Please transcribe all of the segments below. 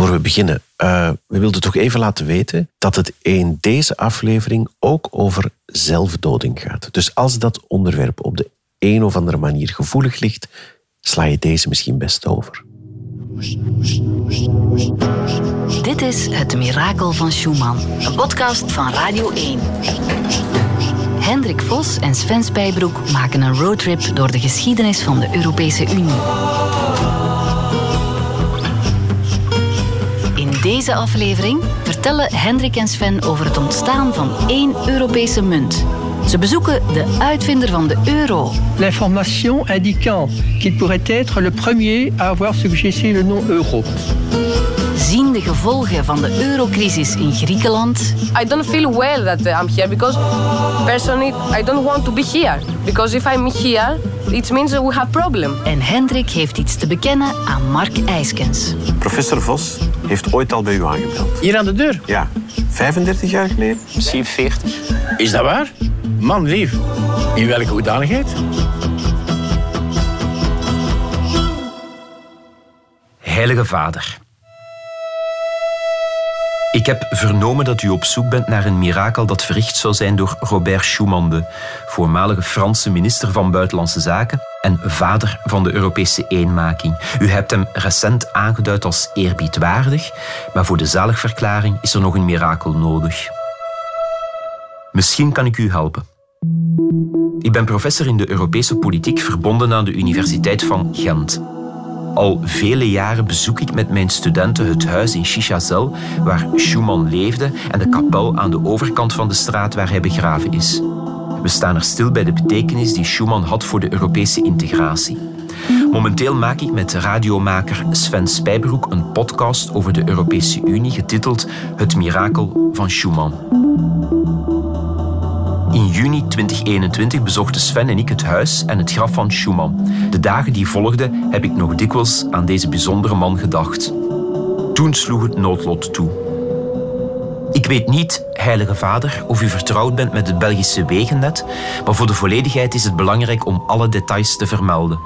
Voor we beginnen, uh, we wilden toch even laten weten dat het in deze aflevering ook over zelfdoding gaat. Dus als dat onderwerp op de een of andere manier gevoelig ligt, sla je deze misschien best over. Dit is Het Mirakel van Schumann, een podcast van Radio 1. Hendrik Vos en Sven Spijbroek maken een roadtrip door de geschiedenis van de Europese Unie. In deze aflevering vertellen Hendrik en Sven over het ontstaan van één Europese munt. Ze bezoeken de uitvinder van de euro. L'information indiquant qu'il pourrait être le premier à avoir suggéré le nom euro. Zien de gevolgen van de eurocrisis in Griekenland. I don't feel well that I'm here because personally I don't want to be here. Because if I'm here, it means we have problem. En Hendrik heeft iets te bekennen aan Mark IJskens. Professor Vos heeft ooit al bij u aangebeld. Hier aan de deur? Ja, 35 jaar geleden. Misschien 40. Is dat waar? Man lief, in welke hoedanigheid? Heilige Vader. Ik heb vernomen dat u op zoek bent naar een mirakel dat verricht zou zijn door Robert Schuman, de voormalige Franse minister van Buitenlandse Zaken en vader van de Europese eenmaking. U hebt hem recent aangeduid als eerbiedwaardig, maar voor de zaligverklaring is er nog een mirakel nodig. Misschien kan ik u helpen. Ik ben professor in de Europese politiek verbonden aan de Universiteit van Gent. Al vele jaren bezoek ik met mijn studenten het huis in Chichazel waar Schumann leefde en de kapel aan de overkant van de straat waar hij begraven is. We staan er stil bij de betekenis die Schumann had voor de Europese integratie. Momenteel maak ik met radiomaker Sven Spijbroek een podcast over de Europese Unie getiteld Het mirakel van Schumann. In juni 2021 bezochten Sven en ik het huis en het graf van Schumann. De dagen die volgden heb ik nog dikwijls aan deze bijzondere man gedacht. Toen sloeg het noodlot toe. Ik weet niet, Heilige Vader, of u vertrouwd bent met het Belgische wegennet, maar voor de volledigheid is het belangrijk om alle details te vermelden.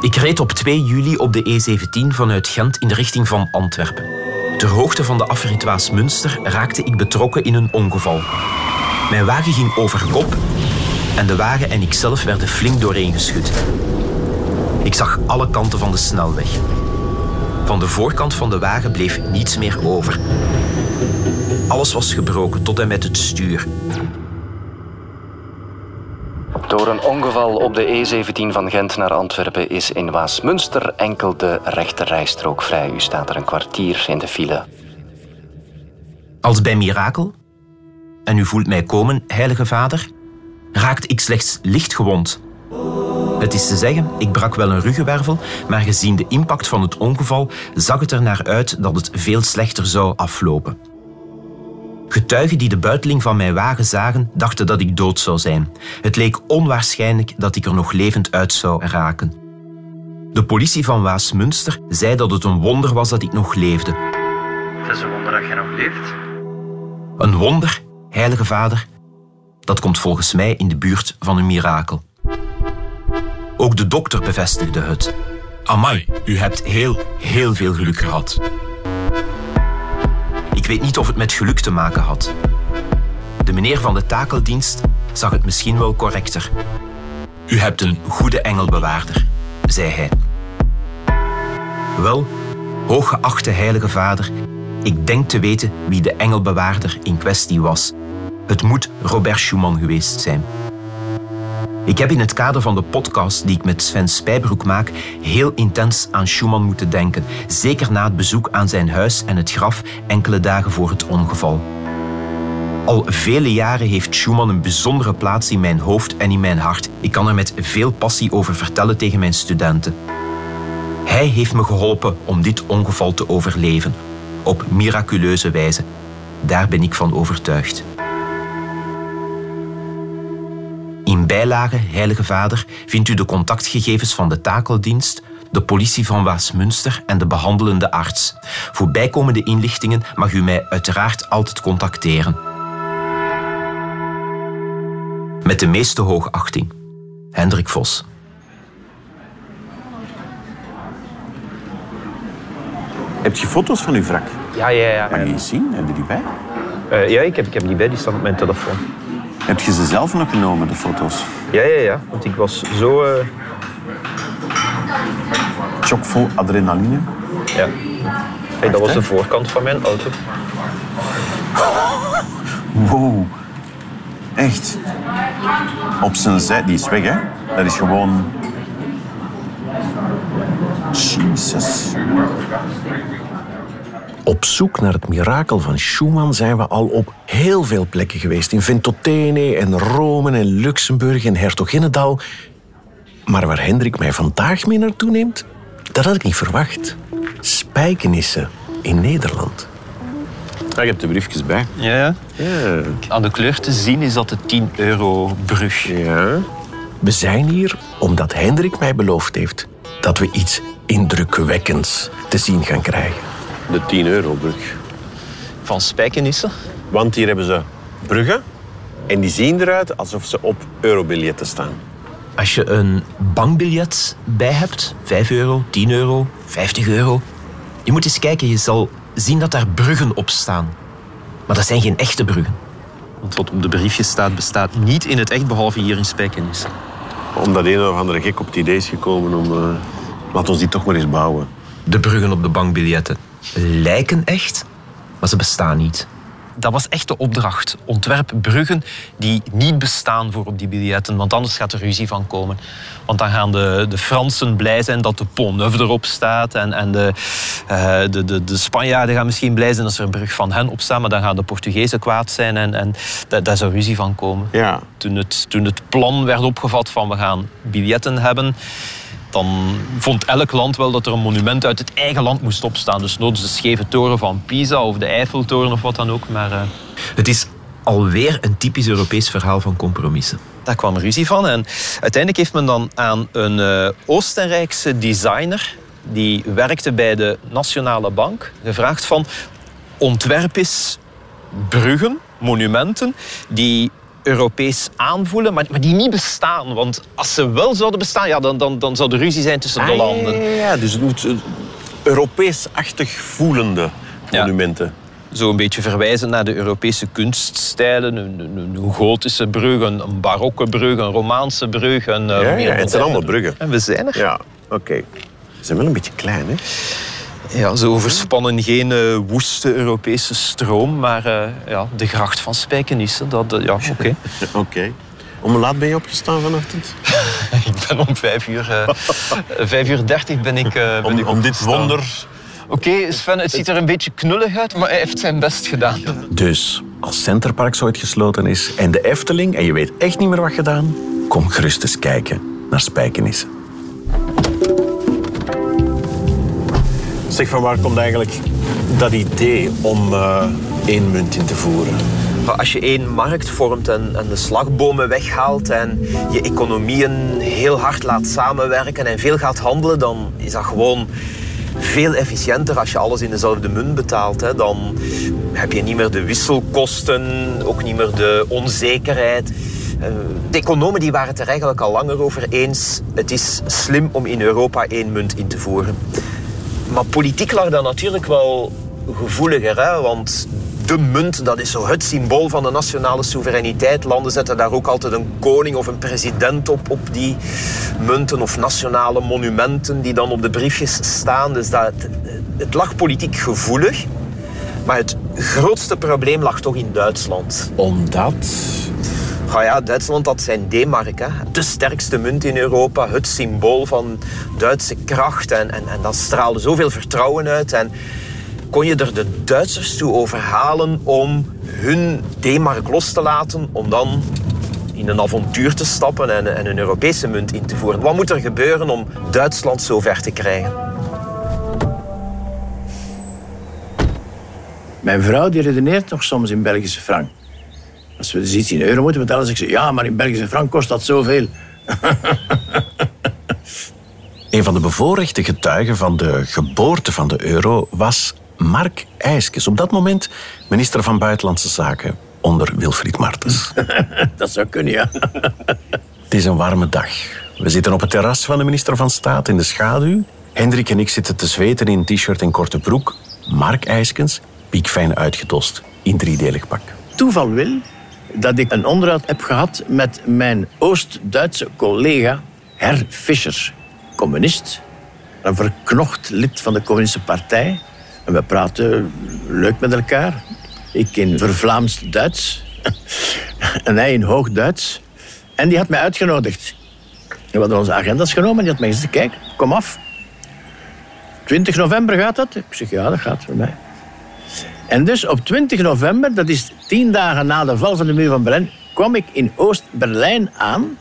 Ik reed op 2 juli op de E17 vanuit Gent in de richting van Antwerpen. Ter hoogte van de afrit Waasmunster raakte ik betrokken in een ongeval. Mijn wagen ging over kop en de wagen en ikzelf werden flink dooreengeschud. Ik zag alle kanten van de snelweg. Van de voorkant van de wagen bleef niets meer over. Alles was gebroken tot en met het stuur. Door een ongeval op de E17 van Gent naar Antwerpen is in Waasmunster enkel de rechterrijstrook vrij. U staat er een kwartier in de file. Als bij mirakel en u voelt mij komen, heilige vader, raakte ik slechts licht gewond. Het is te zeggen, ik brak wel een ruggenwervel, maar gezien de impact van het ongeval zag het er naar uit dat het veel slechter zou aflopen. Getuigen die de buiteling van mijn wagen zagen, dachten dat ik dood zou zijn. Het leek onwaarschijnlijk dat ik er nog levend uit zou raken. De politie van Waasmunster zei dat het een wonder was dat ik nog leefde. Het is een wonder dat je nog leeft. Een wonder Heilige Vader, dat komt volgens mij in de buurt van een mirakel. Ook de dokter bevestigde het. Amai, u hebt heel, heel veel geluk gehad. Ik weet niet of het met geluk te maken had. De meneer van de takeldienst zag het misschien wel correcter. U hebt een goede engelbewaarder, zei hij. Wel, hooggeachte heilige vader, ik denk te weten wie de engelbewaarder in kwestie was. Het moet Robert Schumann geweest zijn. Ik heb in het kader van de podcast die ik met Sven Spijbroek maak heel intens aan Schumann moeten denken, zeker na het bezoek aan zijn huis en het graf enkele dagen voor het ongeval. Al vele jaren heeft Schumann een bijzondere plaats in mijn hoofd en in mijn hart. Ik kan er met veel passie over vertellen tegen mijn studenten. Hij heeft me geholpen om dit ongeval te overleven, op miraculeuze wijze. Daar ben ik van overtuigd. In bijlage, Heilige Vader, vindt u de contactgegevens van de takeldienst, de politie van Waasmunster en de behandelende arts. Voor bijkomende inlichtingen mag u mij uiteraard altijd contacteren. Met de meeste hoogachting. Hendrik Vos. Heb je foto's van uw wrak? Ja, ja, ja. Mag je eens zien? Heb je die bij? Eh, ja, ik heb, ik heb die bij, die staan op mijn telefoon. Heb je ze zelf nog genomen, de foto's? Ja, ja, ja. Want ik was zo... eh, Chockvol adrenaline. ja. Hey, dat was de voorkant van mijn auto. Wow. Echt. Op zijn zij, die is weg, hè? Dat is gewoon. Op zoek naar het mirakel van Schumann zijn we al op heel veel plekken geweest. In Ventotene en Rome en Luxemburg en Hertoginnedal. Maar waar Hendrik mij vandaag mee naartoe neemt, dat had ik niet verwacht. Spijkenissen in Nederland. Ja, je hebt de briefjes bij. Ja, ja. Ja. Aan de kleur te zien is dat de 10 euro brug. ja. We zijn hier omdat Hendrik mij beloofd heeft dat we iets indrukwekkends te zien gaan krijgen. De 10 euro brug. Van Spijkenissen. Want hier hebben ze bruggen. En die zien eruit alsof ze op eurobiljetten staan. Als je een bankbiljet bij hebt, 5 euro, 10 euro, 50 euro. Je moet eens kijken, je zal zien dat daar bruggen op staan. Maar dat zijn geen echte bruggen. Want wat op de briefjes staat, bestaat niet in het echt, behalve hier in Spijkenissen. Omdat een of andere gek op het idee is gekomen om... eh laat ons die toch maar eens bouwen. De bruggen op de bankbiljetten lijken echt, maar ze bestaan niet. Dat was echt de opdracht. Ontwerp bruggen die niet bestaan voor op die biljetten, want anders gaat er ruzie van komen. Want dan gaan de, de Fransen blij zijn dat de Pont Neuf erop staat en, en de, eh, de, de, de Spanjaarden gaan misschien blij zijn als er een brug van hen op staat, maar dan gaan de Portugezen kwaad zijn en, en daar, daar zou ruzie van komen. Ja. Toen het, toen het plan werd opgevat van we gaan biljetten hebben, dan vond elk land wel dat er een monument uit het eigen land moest opstaan. Dus noods de scheve toren van Pisa of de Eiffeltoren of wat dan ook. Maar, eh, Het is alweer een typisch Europees verhaal van compromissen. Daar kwam ruzie van en uiteindelijk heeft men dan aan een eh, Oostenrijkse designer die werkte bij de Nationale Bank gevraagd van ontwerp eens bruggen, monumenten, die Europees aanvoelen, maar, maar die niet bestaan. Want als ze wel zouden bestaan, ja, dan, dan, dan zou er ruzie zijn tussen de landen. Ah, Ja, ja, dus het moet eh, Europees-achtig voelende Ja. monumenten. Zo een beetje verwijzen naar de Europese kunststijlen. Een, een, een gotische brug, een, een barokke brug, een romaanse brug. Een, eh, Ja, ja, het zijn allemaal brug. bruggen. En we zijn er. Ja, oké. Ze zijn wel een beetje klein, hè? Ja, ze overspannen geen eh, woeste Europese stroom, maar eh, ja, de gracht van Spijkenisse, dat, eh, ja, oké. Oké. Om hoe laat ben je opgestaan vanochtend? ik ben om vijf uur, vijf uur dertig ben ik, ben Om, ik om dit wonder... Oké, Sven, het ziet er een beetje knullig uit, maar hij heeft zijn best gedaan. Dus als Centerpark ooit gesloten is en de Efteling en je weet echt niet meer wat gedaan, kom gerust eens kijken naar Spijkenissen. Zeg, van waar komt eigenlijk dat idee om eh, één munt in te voeren? Als je één markt vormt en, en de slagbomen weghaalt en je economieën heel hard laat samenwerken en veel gaat handelen, dan is dat gewoon veel efficiënter als je alles in dezelfde munt betaalt. Hè. Dan heb je niet meer de wisselkosten, ook niet meer de onzekerheid. Eh, De economen die waren het er eigenlijk al langer over eens. Het is slim om in Europa één munt in te voeren. Maar politiek lag dat natuurlijk wel gevoeliger, hè? want de munt dat is zo het symbool van de nationale soevereiniteit. Landen zetten daar ook altijd een koning of een president op, op die munten of nationale monumenten die dan op de briefjes staan. Dus dat, het lag politiek gevoelig. Maar het grootste probleem lag toch in Duitsland. Omdat... Ja, Duitsland had zijn D-mark. De sterkste munt in Europa, het symbool van Duitse kracht. En, en, en dat straalde zoveel vertrouwen uit. En kon je er de Duitsers toe overhalen om hun D-mark los te laten... om dan in een avontuur te stappen en, en een Europese munt in te voeren. Wat moet er gebeuren om Duitsland zo ver te krijgen? Mijn vrouw die redeneert nog soms in Belgische frank. Als we dus iets in euro moeten betalen, zeg ik ze... Ja, maar in Belgische frank kost dat zoveel. Een van de bevoorrechte getuigen van de geboorte van de euro was Mark IJskes. Op dat moment minister van Buitenlandse Zaken onder Wilfried Martens. Dat zou kunnen, ja. Het is een warme dag. We zitten op het terras van de minister van Staat in de schaduw. Hendrik en ik zitten te zweten in t-shirt en korte broek. Mark IJskens, piekfijn uitgedost in driedelig pak. Toeval wil dat ik een onderhoud heb gehad met mijn Oost-Duitse collega Herr Fischer, communist, een verknocht lid van de Communistische Partij. En we praten leuk met elkaar. Ik in vervlaamst Duits en hij in hoog Duits. En die had mij uitgenodigd. We hadden onze agendas genomen en die had mij gezegd, kijk, kom af. 20 november gaat dat? Ik zeg, ja, dat gaat voor mij. En dus op 20 november, dat is tien dagen na de val van de muur van Berlijn, kwam ik in Oost-Berlijn aan.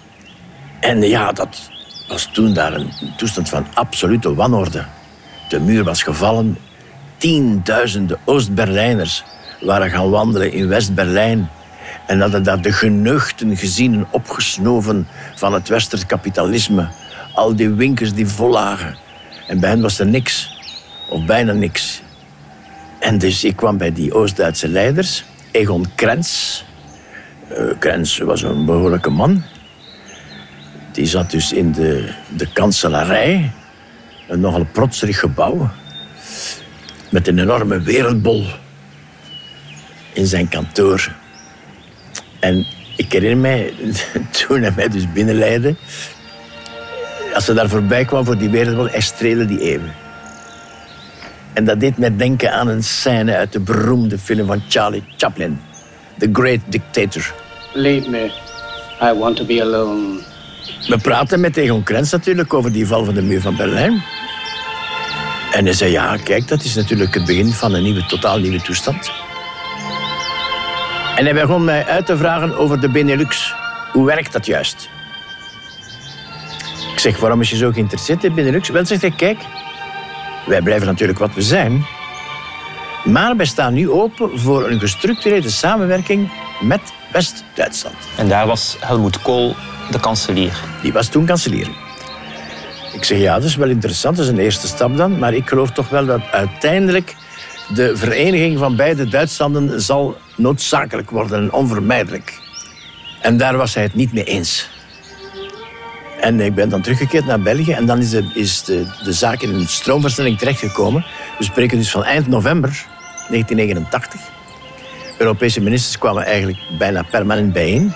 En ja, dat was toen daar een toestand van absolute wanorde. De muur was gevallen. Tienduizenden Oost-Berlijners waren gaan wandelen in West-Berlijn. En hadden daar de geneugten gezien en opgesnoven van het westers kapitalisme. Al die winkels die vol lagen. En bij hen was er niks. Of bijna niks. En dus ik kwam bij die Oost-Duitse leiders. Egon Krenz. Uh, Krenz was een behoorlijke man. Die zat dus in de, de kanselarij. Een nogal protserig gebouw. Met een enorme wereldbol in zijn kantoor. En ik herinner mij, toen hij mij dus binnenleidde... Als ze daar voorbij kwam voor die wereldbol, hij streelde die even. En dat deed mij denken aan een scène uit de beroemde film van Charlie Chaplin. The Great Dictator. Leave me. I want to be alone. We praten met Egon Krenz natuurlijk over die val van de muur van Berlijn. En hij zei, ja, kijk, dat is natuurlijk het begin van een nieuwe, totaal nieuwe toestand. En hij begon mij uit te vragen over de Benelux. Hoe werkt dat juist? Ik zeg, waarom is je zo geïnteresseerd in Benelux? Wel, zegt hij, kijk, wij blijven natuurlijk wat we zijn. Maar wij staan nu open voor een gestructureerde samenwerking met West-Duitsland. En daar was Helmoet Kool de kanselier. Die was toen kanselier. Ik zeg ja, dat is wel interessant, dat is een eerste stap dan. Maar ik geloof toch wel dat uiteindelijk de vereniging van beide Duitslanden zal noodzakelijk worden en onvermijdelijk. En daar was hij het niet mee eens. En ik ben dan teruggekeerd naar België en dan is de, is de, de zaak in een stroomversnelling terechtgekomen. We spreken dus van eind november 1989. Europese ministers kwamen eigenlijk bijna permanent bijeen.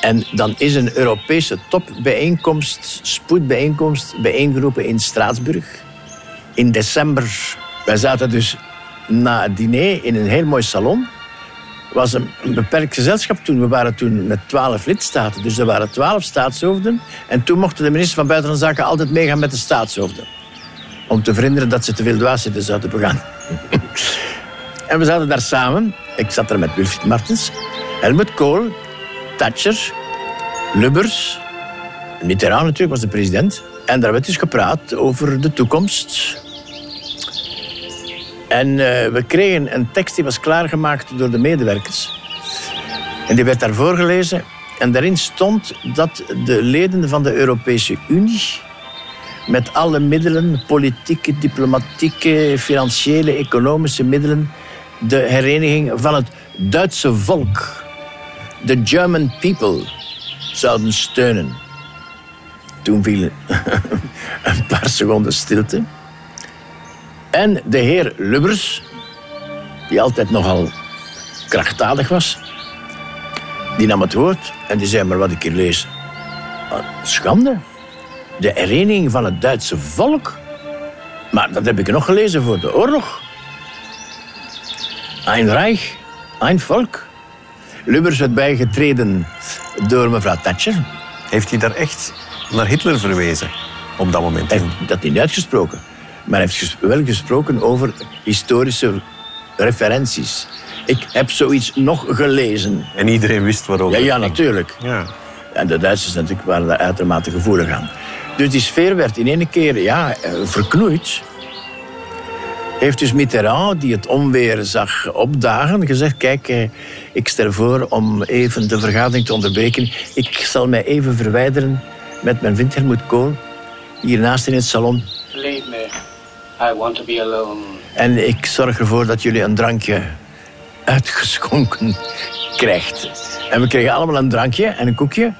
En dan is een Europese topbijeenkomst, spoedbijeenkomst, bijeengeroepen in Straatsburg. In december. Wij zaten dus na het diner in een heel mooi salon was een, beperkt gezelschap toen. We waren toen met twaalf lidstaten. Dus er waren twaalf staatshoofden. En toen mochten de ministers van Buitenlandse Zaken altijd meegaan met de staatshoofden. Om te verhinderen dat ze te veel dwaasheden zouden begaan. en we zaten daar samen. Ik zat er met Wilfried Martens, Helmut Kohl, Thatcher, Lubbers, Mitterrand natuurlijk was de president. En daar werd dus gepraat over de toekomst. En uh, we kregen een tekst die was klaargemaakt door de medewerkers. En die werd daar voorgelezen. En daarin stond dat de leden van de Europese Unie met alle middelen, politieke, diplomatieke, financiële, economische middelen, de hereniging van het Duitse volk, de German people, zouden steunen. Toen viel een paar seconden stilte. En de heer Lubbers, die altijd nogal krachtdadig was, die nam het woord en die zei maar wat ik hier lees. Schande. De hereniging van het Duitse volk. Maar dat heb ik nog gelezen voor de oorlog. Een Reich, een volk. Lubbers werd bijgetreden door mevrouw Thatcher. Heeft hij daar echt naar Hitler verwezen op dat moment? Hij heeft dat niet uitgesproken. Maar hij heeft wel gesproken over historische referenties. Ik heb zoiets nog gelezen. En iedereen wist waarover. Ja, ja natuurlijk. Ja. En de Duitsers natuurlijk waren daar uitermate gevoelig aan. Dus die sfeer werd in één keer ja, eh, verknoeid. Heeft dus Mitterrand, die het onweer zag opdagen, gezegd... Kijk, eh, ik stel voor om even de vergadering te onderbreken. Ik zal mij even verwijderen met mijn vriend Helmut Kool. Hiernaast in het salon. Leave me. I want to be alone. En ik zorg ervoor dat jullie een drankje uitgeschonken krijgt. En we kregen allemaal een drankje en een koekje.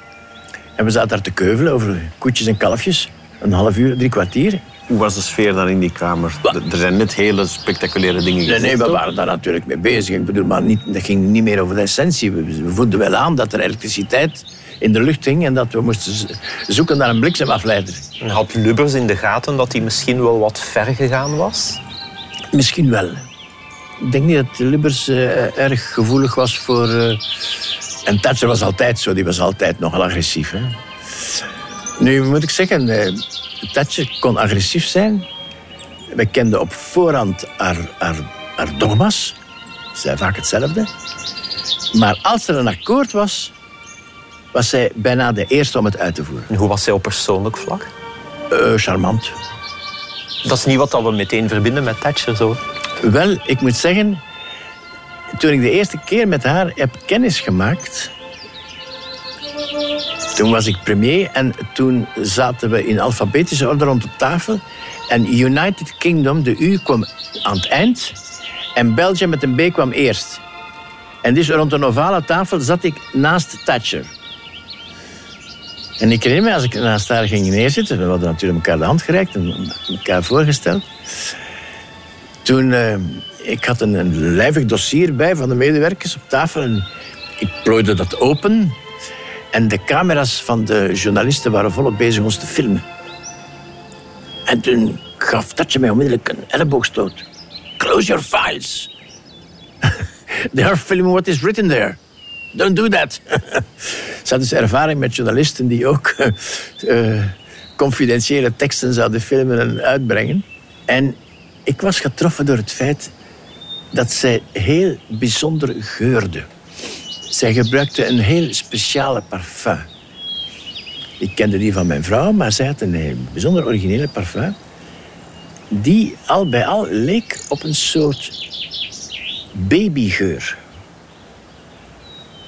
En we zaten daar te keuvelen over koetjes en kalfjes. Een half uur, drie kwartier. Hoe was de sfeer daar in die kamer? Er zijn net hele spectaculaire dingen Nee, gezegd. nee, we waren daar natuurlijk mee bezig. Ik bedoel, maar niet, dat ging niet meer over de essentie. We, we voelden wel aan dat er elektriciteit in de lucht hing en dat we moesten zoeken naar een bliksemafleider. En had Lubbers in de gaten dat hij misschien wel wat ver gegaan was? Misschien wel. Ik denk niet dat Lubbers eh, erg gevoelig was voor... eh, en Thatcher was altijd zo, die was altijd nogal agressief. Hè? Nu moet ik zeggen, eh, Thatcher kon agressief zijn. We kenden op voorhand haar, haar, haar dogma's. Vaak hetzelfde. Maar als er een akkoord was, was zij bijna de eerste om het uit te voeren. En hoe was hij op persoonlijk vlak? Eh, charmant. Dat is niet wat dat we meteen verbinden met Thatcher. Zo. Wel, ik moet zeggen, toen ik de eerste keer met haar heb kennis gemaakt, toen was ik premier en toen zaten we in alfabetische orde rond de tafel. En United Kingdom, de U, kwam aan het eind en Belgium met een B kwam eerst. En dus rond een ovale tafel zat ik naast Thatcher. En ik herinner me, als ik naast haar ging neerzitten, we hadden natuurlijk elkaar de hand gereikt en elkaar voorgesteld. Toen, eh, ik had een, een lijvig dossier bij van de medewerkers op tafel. En ik plooide dat open. En de camera's van de journalisten waren volop bezig ons te filmen. En toen gaf Tatje mij onmiddellijk een elleboogstoot. Close your files. They are filming what is written there. Don't do that. Ze had dus ervaring met journalisten die ook eh, confidentiële teksten zouden filmen en uitbrengen. En ik was getroffen door het feit dat zij heel bijzonder geurde. Zij gebruikte een heel speciale parfum. Ik kende die van mijn vrouw, maar zij had een heel bijzonder originele parfum. Die al bij al leek op een soort babygeur.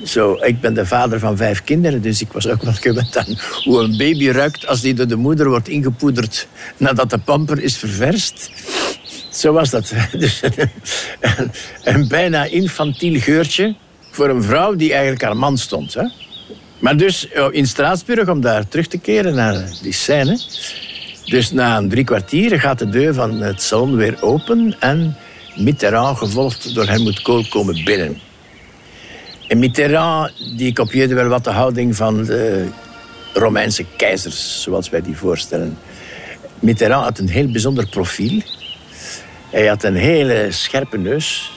Zo, ik ben de vader van vijf kinderen, dus ik was ook wel gewend aan hoe een baby ruikt als die door de moeder wordt ingepoederd nadat de pamper is ververst. Zo was dat. Dus een, bijna infantiel geurtje voor een vrouw die eigenlijk haar man stond. Hè? Maar dus eh, in Straatsburg, om daar terug te keren naar die scène. Dus na een drie kwartier gaat de deur van het salon weer open en Mitterrand, gevolgd door Helmut Kool, komen binnen. En Mitterrand die kopieerde wel wat de houding van de Romeinse keizers, zoals wij die voorstellen. Mitterrand had een heel bijzonder profiel. Hij had een hele scherpe neus,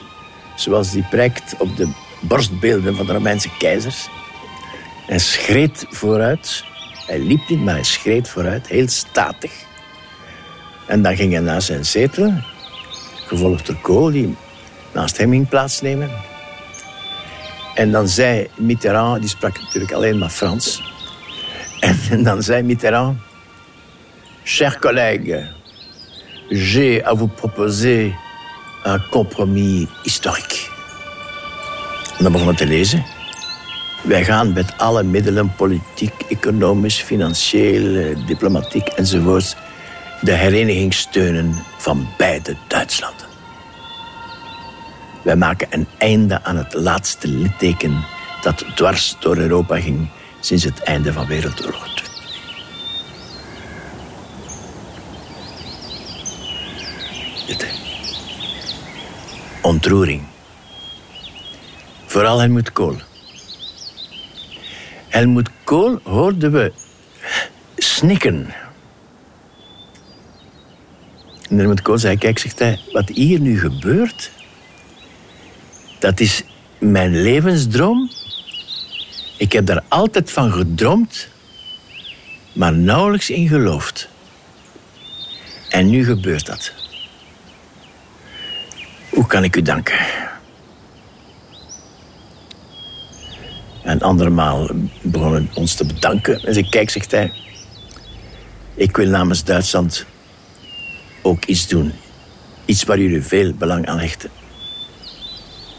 zoals die prijkt op de borstbeelden van de Romeinse keizers. Hij schreed vooruit. Hij liep niet, maar hij schreed vooruit, heel statig. En dan ging hij naar zijn zetel, gevolgd door Kool, die naast hem ging plaatsnemen. En dan zei Mitterrand, die sprak natuurlijk alleen maar Frans. En dan zei Mitterrand, chers collègues, j'ai à vous proposer un compromis historique. En dan begon hij te lezen. Wij gaan met alle middelen, politiek, economisch, financieel, diplomatiek enzovoort, de hereniging steunen van beide Duitslanden. Wij maken een einde aan het laatste litteken dat dwars door Europa ging sinds het einde van Wereldoorlog 2. Dit, hè. Ontroering. Vooral Helmut Kool. Helmut Kool hoorden we snikken. En Helmut Kool zei, kijk, zegt hij, wat hier nu gebeurt, dat is mijn levensdroom. Ik heb daar altijd van gedroomd, maar nauwelijks in geloofd. En nu gebeurt dat. Hoe kan ik u danken? En andermaal begonnen ons te bedanken. En ik kijk, zegt hij, ik wil namens Duitsland ook iets doen. Iets waar jullie veel belang aan hechten.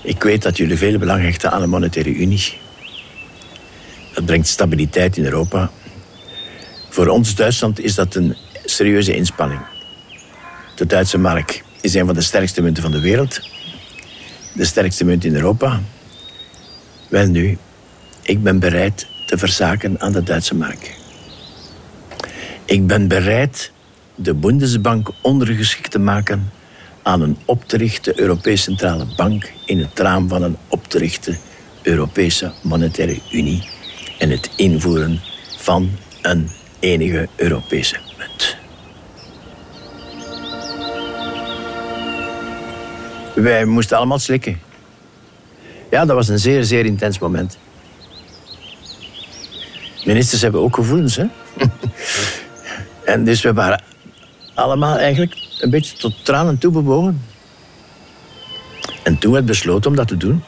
Ik weet dat jullie veel belang hechten aan een monetaire unie. Dat brengt stabiliteit in Europa. Voor ons Duitsland is dat een serieuze inspanning. De Duitse mark is een van de sterkste munten van de wereld. De sterkste munt in Europa. Wel nu, ik ben bereid te verzaken aan de Duitse mark. Ik ben bereid de Bundesbank ondergeschikt te maken aan een op te richten Europese Centrale Bank in het raam van een op te richten Europese Monetaire Unie en het invoeren van een enige Europese munt. Wij moesten allemaal slikken. Ja, dat was een zeer, zeer intens moment. Ministers hebben ook gevoelens, hè? en dus we waren allemaal eigenlijk een beetje tot tranen toe bewogen. En toen werd besloten om dat te doen.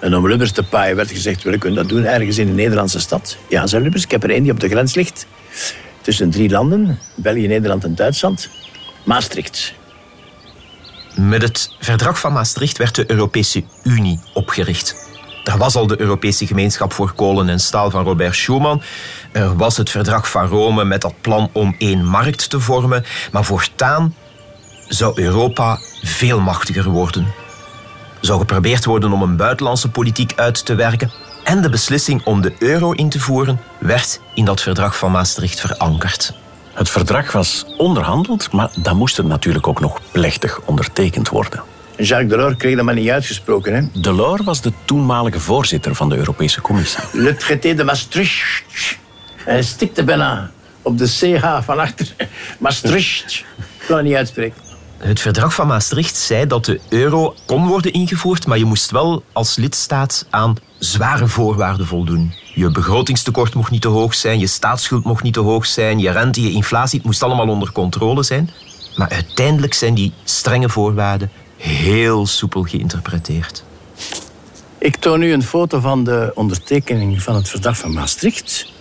En om Lubbers te paaien werd gezegd, we kunnen dat doen ergens in een Nederlandse stad. Ja, zei Lubbers, ik heb er één die op de grens ligt. Tussen drie landen, België, Nederland en Duitsland. Maastricht. Met het verdrag van Maastricht werd de Europese Unie opgericht. Er was al de Europese gemeenschap voor kolen en staal van Robert Schuman. Er was het verdrag van Rome met dat plan om één markt te vormen. Maar voortaan zou Europa veel machtiger worden. Zou geprobeerd worden om een buitenlandse politiek uit te werken. En de beslissing om de euro in te voeren werd in dat verdrag van Maastricht verankerd. Het verdrag was onderhandeld, maar dan moest het natuurlijk ook nog plechtig ondertekend worden. Jacques Delors kreeg dat maar niet uitgesproken. Hè? Delors was de toenmalige voorzitter van de Europese Commissie. Le traité de Maastricht. Hij stikte bijna op de CH van achter. Maastricht. Ik kan het niet uitspreken. Het verdrag van Maastricht zei dat de euro kon worden ingevoerd, maar je moest wel als lidstaat aan zware voorwaarden voldoen. Je begrotingstekort mocht niet te hoog zijn, je staatsschuld mocht niet te hoog zijn, je rente, je inflatie, het moest allemaal onder controle zijn. Maar uiteindelijk zijn die strenge voorwaarden heel soepel geïnterpreteerd. Ik toon u een foto van de ondertekening van het verdrag van Maastricht.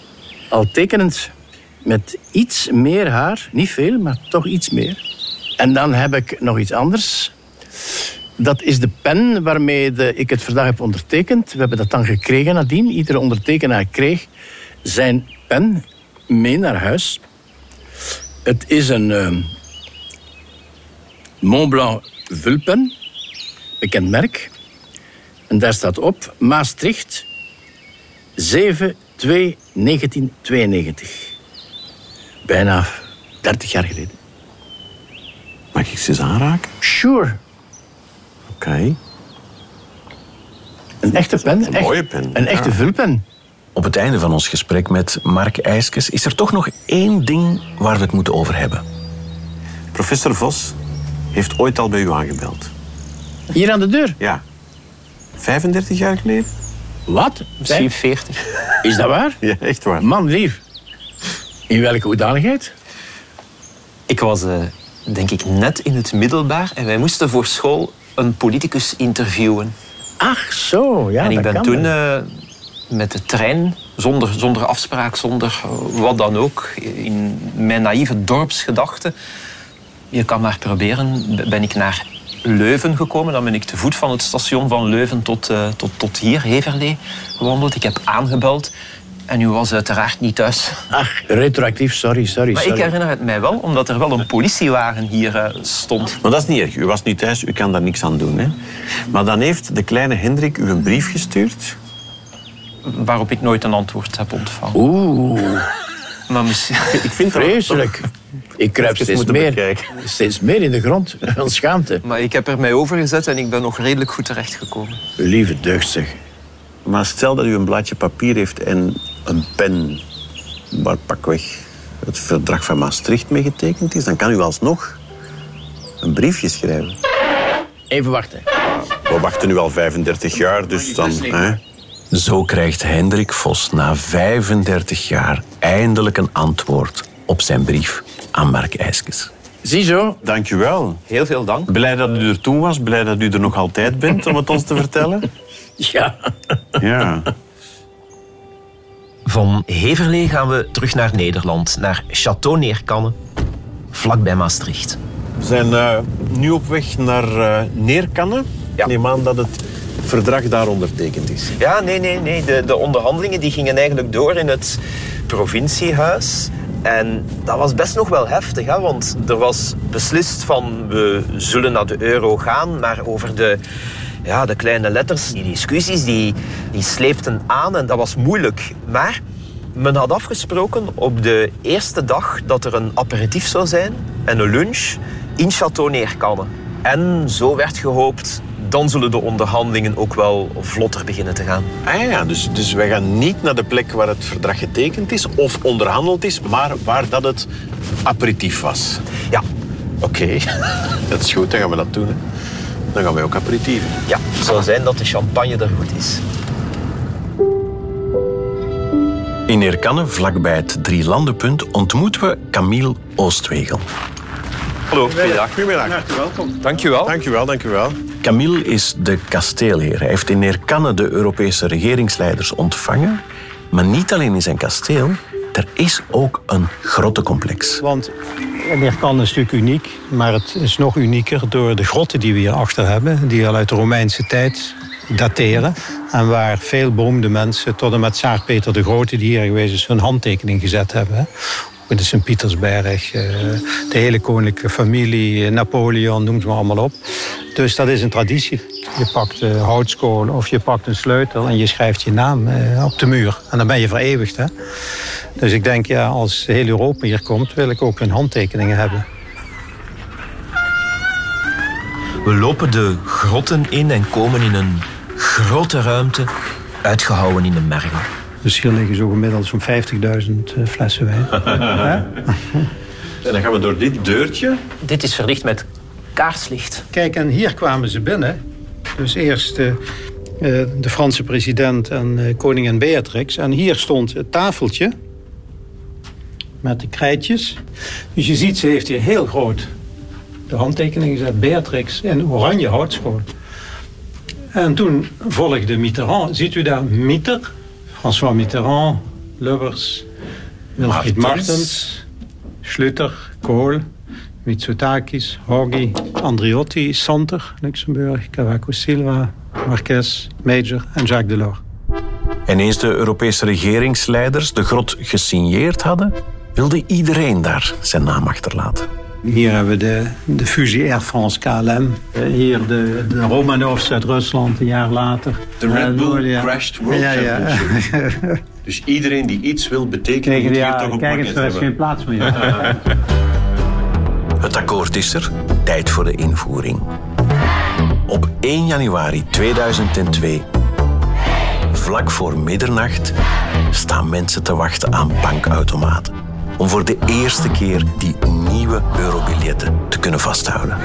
Al tekenend met iets meer haar, niet veel, maar toch iets meer. En dan heb ik nog iets anders. Dat is de pen waarmee ik het verdrag heb ondertekend. We hebben dat dan gekregen nadien. Iedere ondertekenaar kreeg zijn pen mee naar huis. Het is een uh, Montblanc vulpen, bekend merk. En daar staat op Maastricht 7 2 1992. Bijna 30 jaar geleden. Mag ik ze eens aanraken? Sure. Oké. Een echte pen. Een mooie pen. Een echte Ja. vulpen. Op het einde van ons gesprek met Mark IJskes is er toch nog één ding waar we het moeten over hebben. Professor Vos heeft ooit al bij u aangebeld. Hier aan de deur. Ja. 35 jaar geleden? Wat? Misschien 40. Is dat waar? Ja, echt waar. Man, lief. In welke hoedanigheid? Ik was, eh, denk ik, net in het middelbaar en wij moesten voor school een politicus interviewen. Ach zo, ja. en ik dat ben kan toen eh, met de trein, zonder, zonder afspraak, zonder eh, wat dan ook, in mijn naïeve dorpsgedachte, je kan maar proberen, ben ik naar Leuven gekomen. Dan ben ik te voet van het station van Leuven tot, eh, tot, tot hier, Heverlee, gewandeld. Ik heb aangebeld en u was uiteraard niet thuis. Ach, retroactief, sorry, sorry. Maar sorry. ik herinner het mij wel, omdat er wel een politiewagen hier eh, stond. Maar dat is niet erg. U was niet thuis, u kan daar niks aan doen. Hè? Maar dan heeft de kleine Hendrik u een brief gestuurd. Waarop ik nooit een antwoord heb ontvangen. Oeh, Maar misschien... Ik vind dat vreselijk. Ik kruip steeds moeten meer, bekijken. steeds meer in de grond. Van schaamte. Maar ik heb er mij over gezet en ik ben nog redelijk goed terechtgekomen. Lieve deugd, zeg. Maar stel dat u een blaadje papier heeft en een pen waar pakweg het verdrag van Maastricht mee getekend is, dan kan u alsnog een briefje schrijven. Even wachten. We wachten nu al 35 jaar, dus dan... Hè? Zo krijgt Hendrik Vos na 35 jaar eindelijk een antwoord op zijn brief aan Mark IJskes. Ziezo. Dank u wel. Heel veel dank. Blij dat u er toen was, blij dat u er nog altijd bent om het ons te vertellen. Ja. Ja. Van Heverlee gaan we terug naar Nederland, naar Château Neerkanne, vlakbij Maastricht. We zijn eh, nu op weg naar eh Neerkanne. Ik neem aan dat het verdrag daar ondertekend is. Ja, nee, nee, nee. De, de onderhandelingen die gingen eigenlijk door in het provinciehuis. En dat was best nog wel heftig, hè? want er was beslist van we zullen naar de euro gaan, maar over de, ja, de kleine letters, die discussies, die, die sleepten aan en dat was moeilijk. Maar Men had afgesproken op de eerste dag dat er een aperitief zou zijn en een lunch in Château Neerkannen. En zo werd gehoopt, dan zullen de onderhandelingen ook wel vlotter beginnen te gaan. Ah ja, dus, dus wij gaan niet naar de plek waar het verdrag getekend is of onderhandeld is, maar waar dat het aperitief was. Ja. Oké, dat is goed, dan gaan we dat doen. Hè. Dan gaan wij ook aperitieven. Ja, het zal zijn dat de champagne er goed is. In Neerkanne, vlakbij het Drielandenpunt, ontmoeten we Camille Oostwegel. Hallo, goeiedag. Goedemiddag. welkom. Dank u wel. Dank u wel, dank u wel. Camille is de kasteelheer. Hij heeft in Neerkanne de Europese regeringsleiders ontvangen. Maar niet alleen in zijn kasteel, er is ook een grottencomplex. Want Neerkan is natuurlijk uniek, maar het is nog unieker door de grotten die we hierachter hebben, die al uit de Romeinse tijd dateren. En waar veel beroemde mensen, tot en met Tsaar Peter de Grote, die hier geweest is, hun handtekening gezet hebben. De Sint-Pietersberg, eh, de hele koninklijke familie, eh, Napoleon, noem ze maar allemaal op. Dus dat is een traditie. Je pakt een houtskool of je pakt een sleutel en je schrijft je naam eh, op de muur. En dan ben je vereeuwigd. Hè? Dus ik denk, ja, als heel Europa hier komt, wil ik ook hun handtekeningen hebben. We lopen de grotten in en komen in een grote ruimte, uitgehouwen in de mergel. Dus hier liggen zo gemiddeld zo'n 50.000 eh, flessen wijn. Hè? En dan gaan we door dit deurtje. Dit is verlicht met kaarslicht. Kijk, en hier kwamen ze binnen. Dus eerst eh, eh, de Franse president en eh, koningin Beatrix. En hier stond het tafeltje met de krijtjes. Dus je ziet, ze heeft hier heel groot de handtekening gezet. Beatrix in oranje houtskool. En toen volgde Mitterrand. Ziet u daar Mitter, François Mitterrand, Lubbers, Wilfried Martens. Martens, Schluter, Kool, Mitsotakis, Haughey, Andriotti, Santer, Luxemburg, Cavaco Silva, Marquez, Major en Jacques Delors. En eens de Europese regeringsleiders de grot gesigneerd hadden, wilde iedereen daar zijn naam achterlaten. Hier hebben we de, de fusie Air France KLM. Eh, Hier de, de Romanovs uit Rusland een jaar later. De Red Eh, Bull ja. Crashed World ja. Dus iedereen die iets wil betekenen, Kijk, moet hier toch op kijk eens, pakket er is geen plaats meer. Het akkoord is er, tijd voor de invoering. Op 1 januari 2002, vlak voor middernacht, staan mensen te wachten aan bankautomaten. Om voor de eerste keer die nieuwe eurobiljetten te kunnen vasthouden.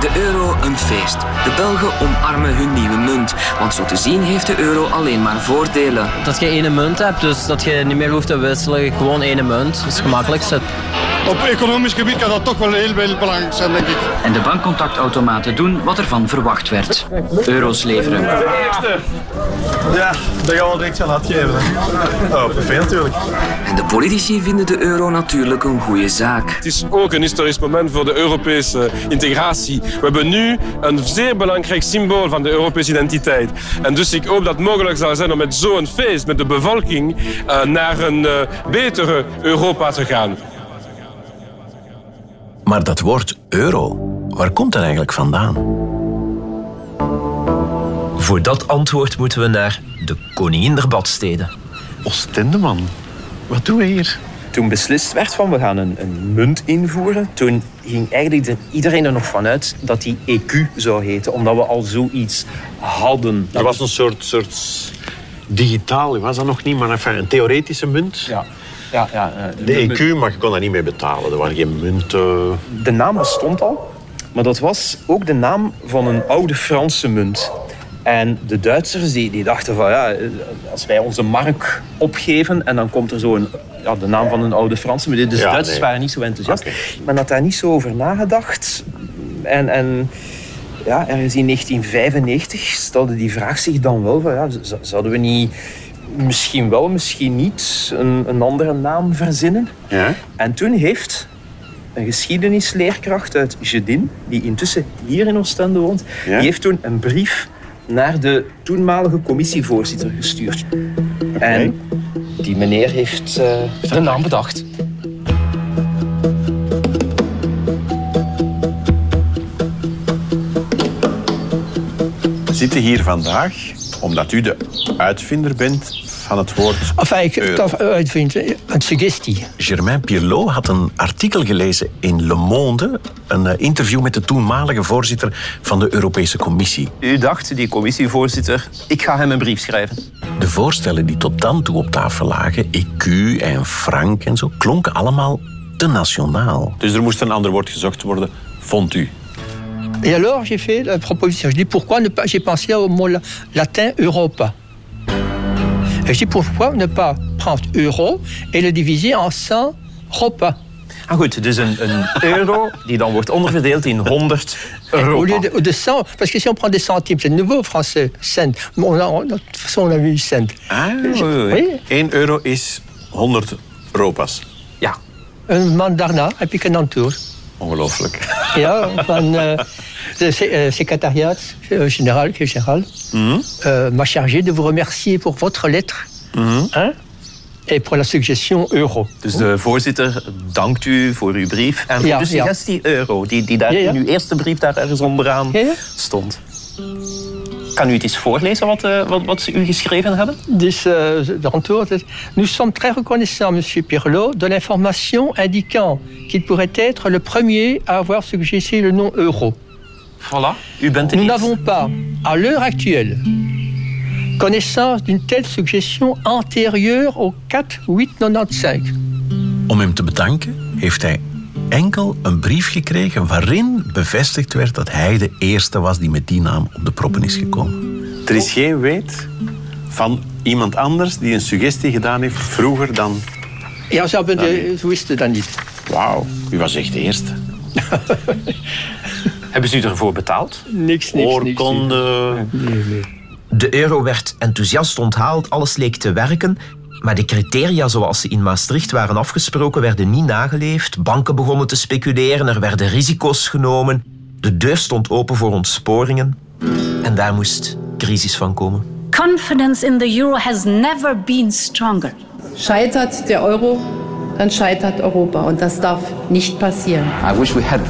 De euro een feest. De Belgen omarmen hun nieuwe munt. Want zo te zien heeft de euro alleen maar voordelen. Dat je ene munt hebt, dus dat je niet meer hoeft te wisselen. Gewoon ene munt. Dat is het gemakkelijkste. Op economisch gebied kan dat toch wel heel veel belangrijk zijn, denk ik. En de bankcontactautomaten doen wat ervan verwacht werd. Euro's leveren. Ja, dat gaan we direct aan laten geven. Oh, perfect natuurlijk. En de politici vinden de euro natuurlijk een goede zaak. Het is ook een historisch moment voor de Europese integratie. We hebben nu een zeer belangrijk symbool van de Europese identiteit. En dus ik hoop dat het mogelijk zal zijn om met zo'n feest, met de bevolking, eh, naar een eh, betere Europa te gaan. Maar dat woord euro, waar komt dat eigenlijk vandaan? Voor dat antwoord moeten we naar de koningin der badsteden. Oostende, man. Wat doen we hier? Toen beslist werd van we gaan een, een munt invoeren, toen ging eigenlijk de- iedereen er nog vanuit dat die EQ zou heten, omdat we al zoiets hadden. Dat was een soort, soort digitaal, was dat nog niet, maar enfin, een theoretische munt. Ja. Ja, ja, eh, De EQ, maar je kon dat niet mee betalen. Er waren geen munten. De naam bestond al, maar dat was ook de naam van een oude Franse munt. En de Duitsers die, die dachten van ja, als wij onze mark opgeven en dan komt er zo een, ja, de naam van een oude Franse munt. Dus de Ja, Duitsers nee. waren niet zo enthousiast. Men had daar niet zo over nagedacht. En, en ja, ergens in 1995 stelde die vraag zich dan wel van ja, zouden we niet misschien wel, misschien niet een, een andere naam verzinnen? Ja. En toen heeft een geschiedenisleerkracht uit Gedin, die intussen hier in Oostende woont, Ja? die heeft toen een brief naar de toenmalige commissievoorzitter gestuurd. En die meneer heeft eh, de naam bedacht. zitten hier vandaag omdat u de uitvinder bent van het woord Enfin, ik euro. het uitvind, een suggestie. Germain Pirlot had een artikel gelezen in Le Monde, een eh, interview met de toenmalige voorzitter van de Europese Commissie. U dacht, die commissievoorzitter, ik ga hem een brief schrijven. De voorstellen die tot dan toe op tafel lagen, EQ en frank en zo, klonken allemaal te nationaal. Dus er moest een ander woord gezocht worden, vond u. Et alors, j'ai fait la proposition. Je dis pourquoi ne pas. J'ai pensé au mot la- latin Europa. Et je dis pourquoi ne pas prendre euro et le diviser en 100 Europa. Ah goed, dus een, een euro die dan wordt onderverdeeld in 100 Au euro. lieu de, de 100, parce que si on prend des centimes, c'est nouveau français, cent. Mais on a- on- de toute façon, on a vu cent. Ah, oui, oui, oui. 1 euro is 100 ropas. Ja. Een man daarna heb ik een antwoord. Ongelooflijk. Ja, van uh, de eh, secrétariat euh, général, général euh, m'a chargé de vous remercier pour votre lettre hein, et pour la suggestion euro. Dus de voorzitter dankt u voor uw brief en voor Ja, de ja. suggestie euro, die, die daar ja. in uw eerste brief daar ergens onderaan stond. Kan u het eens voorlezen wat, eh, wat, wat ze u geschreven hebben? Dus uh, de antwoord is... Nous sommes très reconnaissants, Monsieur Pirlot, de l'information indiquant qu'il pourrait être le premier à avoir suggéré le nom euro. Voilà, u bent Nous n'avons pas, à l'heure actuelle, connaissance d'une telle suggestion antérieure au 4-8-95. Om hem te bedanken heeft hij enkel een brief gekregen waarin bevestigd werd dat hij de eerste was die met die naam op de proppen is gekomen. Er is geen weet van iemand anders die een suggestie gedaan heeft vroeger dan... Ja, ze hebben de, ze wisten dat niet. Wauw, u was echt de eerste. Hebben ze u ervoor betaald? Niks, niks, Oorkonde. De euro werd enthousiast onthaald, alles leek te werken. Maar de criteria zoals ze in Maastricht waren afgesproken werden niet nageleefd. Banken begonnen te speculeren, er werden risico's genomen. De deur stond open voor ontsporingen. En daar moest crisis van komen. Confidence in the euro has never been stronger. Scheitert der Euro, dann scheitert Europa. Und das darf nicht passieren. I wish we had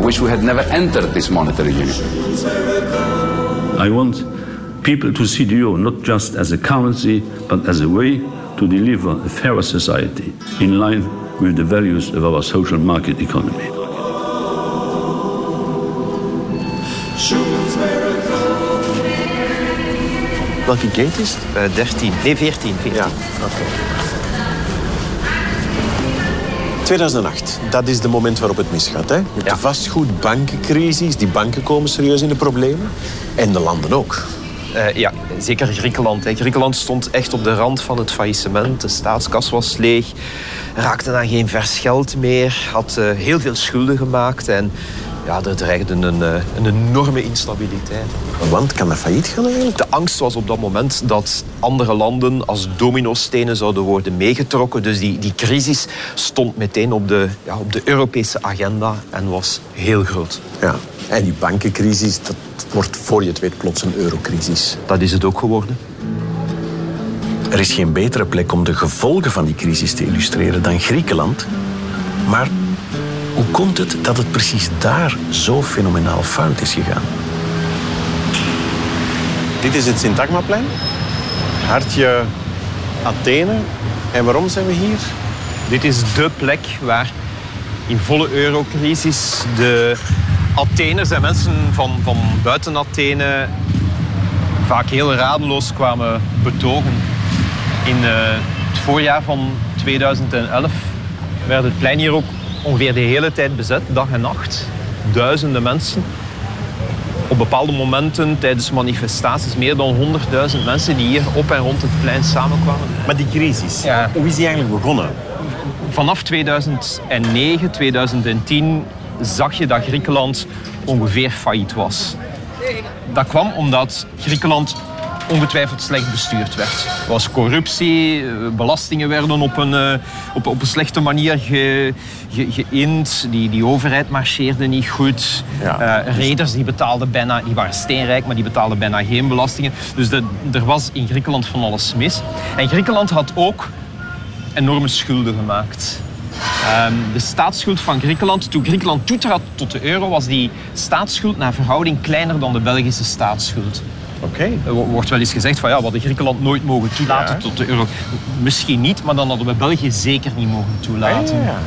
I wish we had never entered this monetary union. I want people to see the euro not just as a currency, but as a way to deliver a fairer society in line with the values of our social market economy. Welke gate is het? 13, nee 14. Ja, oké. 2008, dat is het moment waarop het misgaat. Hè? Je hebt de vastgoedbankencrisis, die banken komen serieus in de problemen. En de landen ook. Eh, ja, zeker Griekenland. Hè. Griekenland stond echt op de rand van het faillissement. De staatskas was leeg, raakte aan geen vers geld meer, had eh, heel veel schulden gemaakt en ja, er dreigde een, eh, een enorme instabiliteit. Want kan dat failliet gaan eigenlijk? De angst was op dat moment dat andere landen als dominostenen zouden worden meegetrokken. Dus die, die crisis stond meteen op de, ja, op de Europese agenda en was heel groot. Ja. En die bankencrisis, dat wordt voor je het weet plots een eurocrisis. Dat is het ook geworden. Er is geen betere plek om de gevolgen van die crisis te illustreren dan Griekenland. Maar hoe komt het dat het precies daar zo fenomenaal fout is gegaan? Dit is het Syntagmaplein. Hartje Athene. En waarom zijn we hier? Dit is dé plek waar in volle eurocrisis de Atheners en mensen van, van buiten Athene vaak heel radeloos kwamen betogen. In eh, het voorjaar van 2011 werd het plein hier ook ongeveer de hele tijd bezet, dag en nacht. Duizenden mensen. Op bepaalde momenten tijdens manifestaties meer dan 100.000 mensen die hier op en rond het plein samenkwamen. Maar die crisis, Ja. hoe is die eigenlijk begonnen? Vanaf 2009, 2010 zag je dat Griekenland ongeveer failliet was. Dat kwam omdat Griekenland ongetwijfeld slecht bestuurd werd. Er was corruptie, eh, belastingen werden op een, eh, op, op een slechte manier ge, ge, geïnd. Die, die overheid marcheerde niet goed. Eh, reders die betaalden bijna, die waren steenrijk, maar die betaalden bijna geen belastingen. Dus de, er was in Griekenland van alles mis. En Griekenland had ook enorme schulden gemaakt. Ehm, de staatsschuld van Griekenland, toen Griekenland toetrad tot de euro, was die staatsschuld naar verhouding kleiner dan de Belgische staatsschuld. Oké. Er wo- wordt wel eens gezegd van ja, we hadden Griekenland nooit mogen toelaten Ja. tot de euro. Misschien niet, maar dan hadden we België zeker niet mogen toelaten. Ah, ja,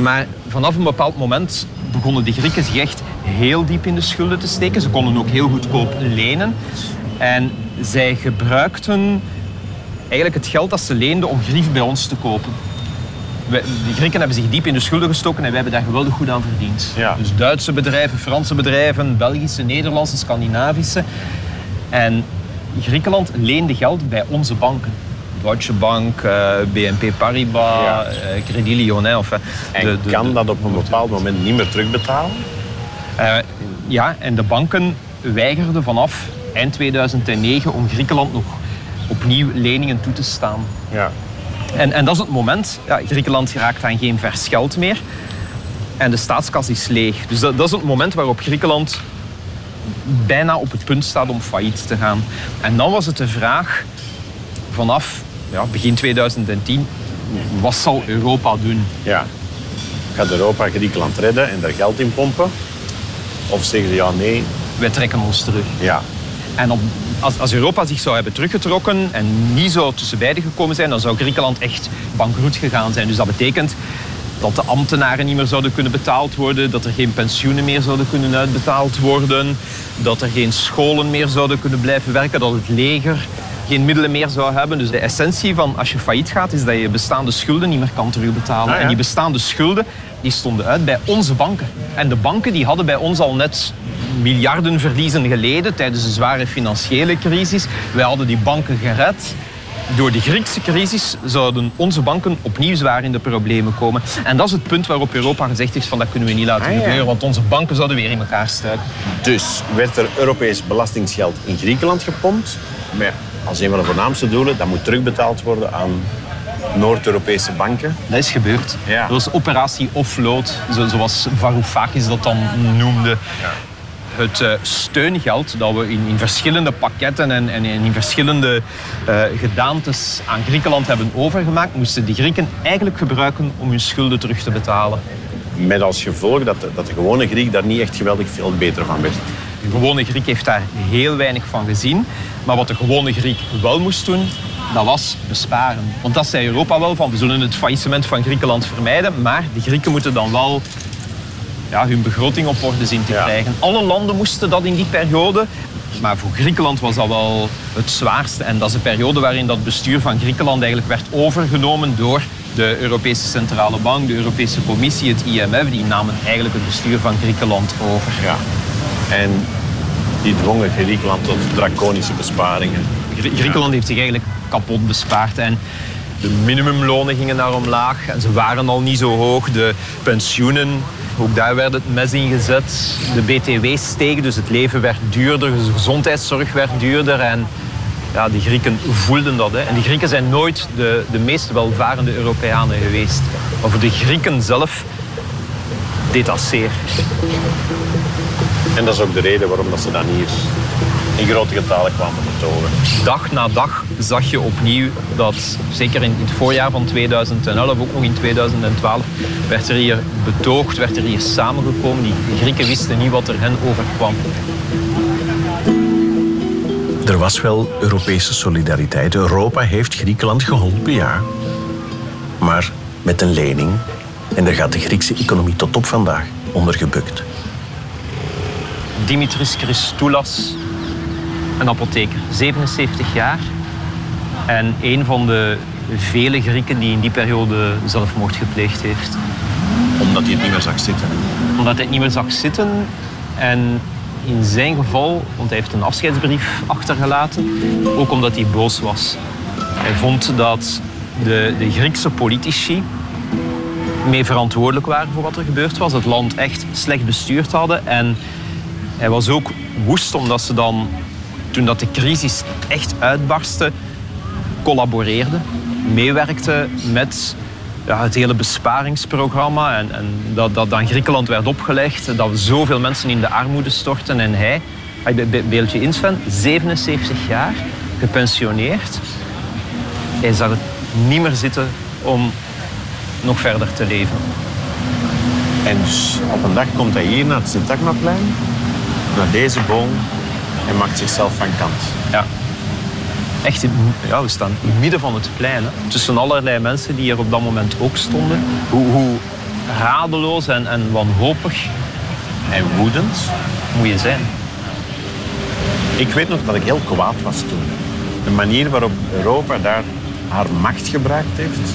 Maar vanaf een bepaald moment begonnen de Grieken zich echt heel diep in de schulden te steken. Ze konden ook heel goedkoop lenen. En zij gebruikten eigenlijk het geld dat ze leenden om grief bij ons te kopen. De Grieken hebben zich diep in de schulden gestoken en wij hebben daar geweldig goed aan verdiend. Ja. Dus Duitse bedrijven, Franse bedrijven, Belgische, Nederlandse, Scandinavische. En Griekenland leende geld bij onze banken. Deutsche Bank, eh, BNP Paribas, Ja. eh, Credit Lyonnais. Enfin, En de- de- kan de- dat op een bepaald moment niet meer terugbetalen? eh, ja, en de banken weigerden vanaf eind 2009 om Griekenland nog opnieuw leningen toe te staan. Ja. En, en dat is het moment. Ja, Griekenland raakt aan geen vers geld meer. En de staatskas is leeg. Dus dat, dat is het moment waarop Griekenland bijna op het punt staat om failliet te gaan. En dan was het de vraag vanaf ja, begin 2010, wat zal Europa doen? Ja. Gaat Europa Griekenland redden en daar geld in pompen? Of zeggen ze ja, nee? Wij trekken ons terug. Ja. En op, als, als Europa zich zou hebben teruggetrokken en niet zou tussen beiden gekomen zijn, dan zou Griekenland echt bankroet gegaan zijn. Dus dat betekent dat de ambtenaren niet meer zouden kunnen betaald worden, dat er geen pensioenen meer zouden kunnen uitbetaald worden, dat er geen scholen meer zouden kunnen blijven werken, dat het leger geen middelen meer zou hebben. Dus de essentie van als je failliet gaat, is dat je bestaande schulden niet meer kan terugbetalen. Ah, ja. En die bestaande schulden die stonden uit bij onze banken. En de banken die hadden bij ons al net miljarden verliezen geleden tijdens de zware financiële crisis. Wij hadden die banken gered. Door de Griekse crisis zouden onze banken opnieuw zwaar in de problemen komen. En dat is het punt waarop Europa gezegd heeft van dat kunnen we niet laten Ah, ja. gebeuren, want onze banken zouden weer in elkaar stuiken. Dus werd er Europees belastingsgeld in Griekenland gepompt. Maar als een van de voornaamste doelen, dat moet terugbetaald worden aan Noord-Europese banken. Dat is gebeurd. Ja. Dat was operatie offload, zo- zoals Varoufakis dat dan noemde. Het eh, steungeld dat we in, in verschillende pakketten en, en in verschillende eh, gedaantes aan Griekenland hebben overgemaakt, moesten de Grieken eigenlijk gebruiken om hun schulden terug te betalen. Met als gevolg dat de, dat de gewone Griek daar niet echt geweldig veel beter van werd. De gewone Griek heeft daar heel weinig van gezien. Maar wat de gewone Griek wel moest doen, dat was besparen. Want dat zei Europa wel van, we zullen het faillissement van Griekenland vermijden, maar de Grieken moeten dan wel ja, hun begroting op orde zien te krijgen. Alle landen moesten dat in die periode. Maar voor Griekenland was dat wel het zwaarste. En dat is de periode waarin dat bestuur van Griekenland eigenlijk werd overgenomen door de Europese Centrale Bank, de Europese Commissie, het IMF. Die namen eigenlijk het bestuur van Griekenland over. Ja. En die dwongen Griekenland tot draconische besparingen. Grie- Griekenland heeft zich eigenlijk kapot bespaard. En de minimumlonen gingen naar omlaag en ze waren al niet zo hoog. De pensioenen, ook daar werd het mes in gezet. De BTW steeg, dus het leven werd duurder, de gezondheidszorg werd duurder. En ja, de Grieken voelden dat. Hè. En de Grieken zijn nooit de, de meest welvarende Europeanen geweest. Maar voor de Grieken zelf deed dat zeer. En dat is ook de reden waarom dat ze dan hier in grote getalen kwamen betogen. Dag na dag zag je opnieuw dat, zeker in het voorjaar van 2011, ook nog in 2012, werd er hier betoogd, werd er hier samengekomen. Die Grieken wisten niet wat er hen overkwam. Er was wel Europese solidariteit. Europa heeft Griekenland geholpen, ja. Maar met een lening. En daar gaat de Griekse economie tot op vandaag onder gebukt. Dimitris Christoulas, een apotheker, 77 jaar. En een van de vele Grieken die in die periode zelfmoord gepleegd heeft. Omdat hij het niet meer zag zitten. Omdat hij het niet meer zag zitten. En in zijn geval, want hij heeft een afscheidsbrief achtergelaten, ook omdat hij boos was. Hij vond dat de, de Griekse politici mee verantwoordelijk waren voor wat er gebeurd was. Het land echt slecht bestuurd hadden. En hij was ook woest omdat ze dan, toen dat de crisis echt uitbarstte, collaboreerden, meewerkten met ja, het hele besparingsprogramma en, en dat, dat aan Griekenland werd opgelegd, dat zoveel mensen in de armoede storten. En hij, hij be- be- beeld je in Sven, 77 jaar, gepensioneerd. Hij zag het niet meer zitten om nog verder te leven. En dus op een dag komt hij hier naar het Sint-Agmaplein, naar deze boom, Hij maakt zichzelf van kant. Ja. Echt, in, ja, we staan in het midden van het plein. Hè. Tussen allerlei mensen die er op dat moment ook stonden. Hoe, hoe radeloos en, en wanhopig en woedend moet je zijn. Ik weet nog dat ik heel kwaad was toen. De manier waarop Europa daar haar macht gebruikt heeft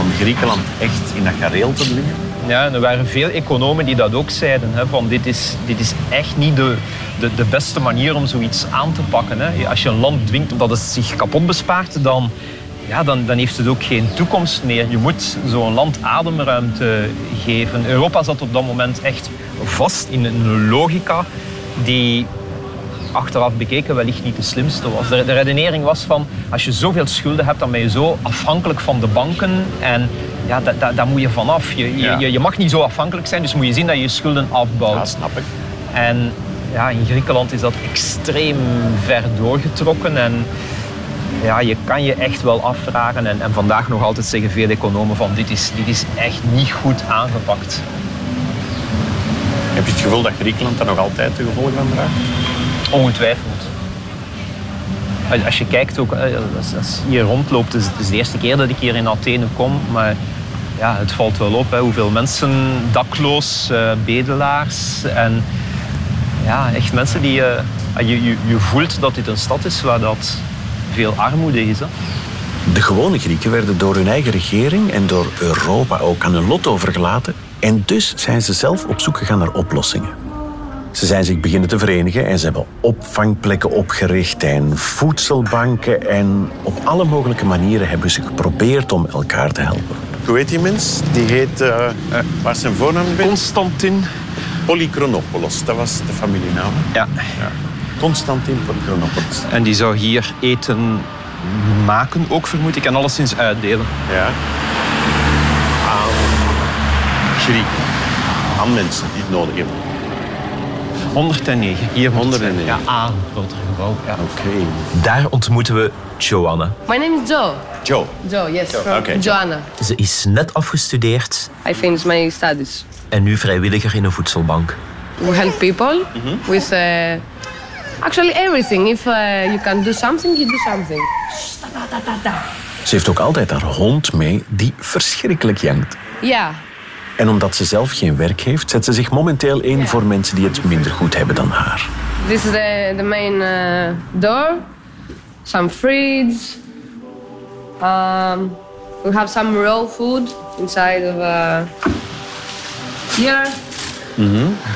om Griekenland echt in dat gareel te dwingen. Ja, er waren veel economen die dat ook zeiden. Hè, van dit, is, dit is echt niet de, de, de beste manier om zoiets aan te pakken. Hè. Als je een land dwingt omdat het zich kapot bespaart, dan, ja, dan, dan heeft het ook geen toekomst meer. Je moet zo'n land ademruimte geven. Europa zat op dat moment echt vast in een logica die achteraf bekeken wellicht niet de slimste was. De, de redenering was van, als je zoveel schulden hebt, dan ben je zo afhankelijk van de banken. En ja, da, da, daar moet je vanaf. Je, Ja. je, je mag niet zo afhankelijk zijn, dus moet je zien dat je je schulden afbouwt. Ja, snap ik. En ja, in Griekenland is dat extreem ver doorgetrokken. En ja, je kan je echt wel afvragen. En, en vandaag nog altijd zeggen veel economen van dit is, dit is echt niet goed aangepakt. Heb je het gevoel dat Griekenland daar nog altijd de gevolgen van draagt? Ongetwijfeld. Als- je kijkt ook, eh, als, je hier rondloopt, het is, het is de eerste keer dat ik hier in Athene kom, maar ja, het valt wel op hè, hoeveel mensen dakloos, eh, bedelaars en ja, echt mensen die eh, je, je, je voelt dat dit een stad is waar dat veel armoede is. Hè. De gewone Grieken werden door hun eigen regering en door Europa ook aan hun lot overgelaten. En dus zijn ze zelf op zoek gegaan naar oplossingen. Ze zijn zich beginnen te verenigen en ze hebben opvangplekken opgericht en voedselbanken. En op alle mogelijke manieren hebben ze geprobeerd om elkaar te helpen. Hoe heet die mens? Die heet... eh waar is zijn voornaam? Constantin. Polychronopoulos, dat was de familienaam. Ja. Constantin Polychronopoulos. En die zou hier eten maken, ook vermoed ik, en alleszins uitdelen. Ja. Aan Grieken. Aan mensen die het nodig hebben. 109. Hier 109. Ja, A, groter gebouw. Ja. Oké. Daar ontmoeten we Joanna. My name is Joe. Joe. Joe, yes, from Okay. Joanna. Ze is net afgestudeerd I finished my studies. en nu vrijwilliger in een voedselbank. We help people with uh, actually everything. If uh, you can do something, you do something. Ze heeft ook altijd haar hond mee, die verschrikkelijk jankt. Yeah. En omdat ze zelf geen werk heeft, zet ze zich momenteel in voor mensen die het minder goed hebben dan haar. This is the, the main uh, door. Some fridge. Um, we have some raw food inside of uh, here.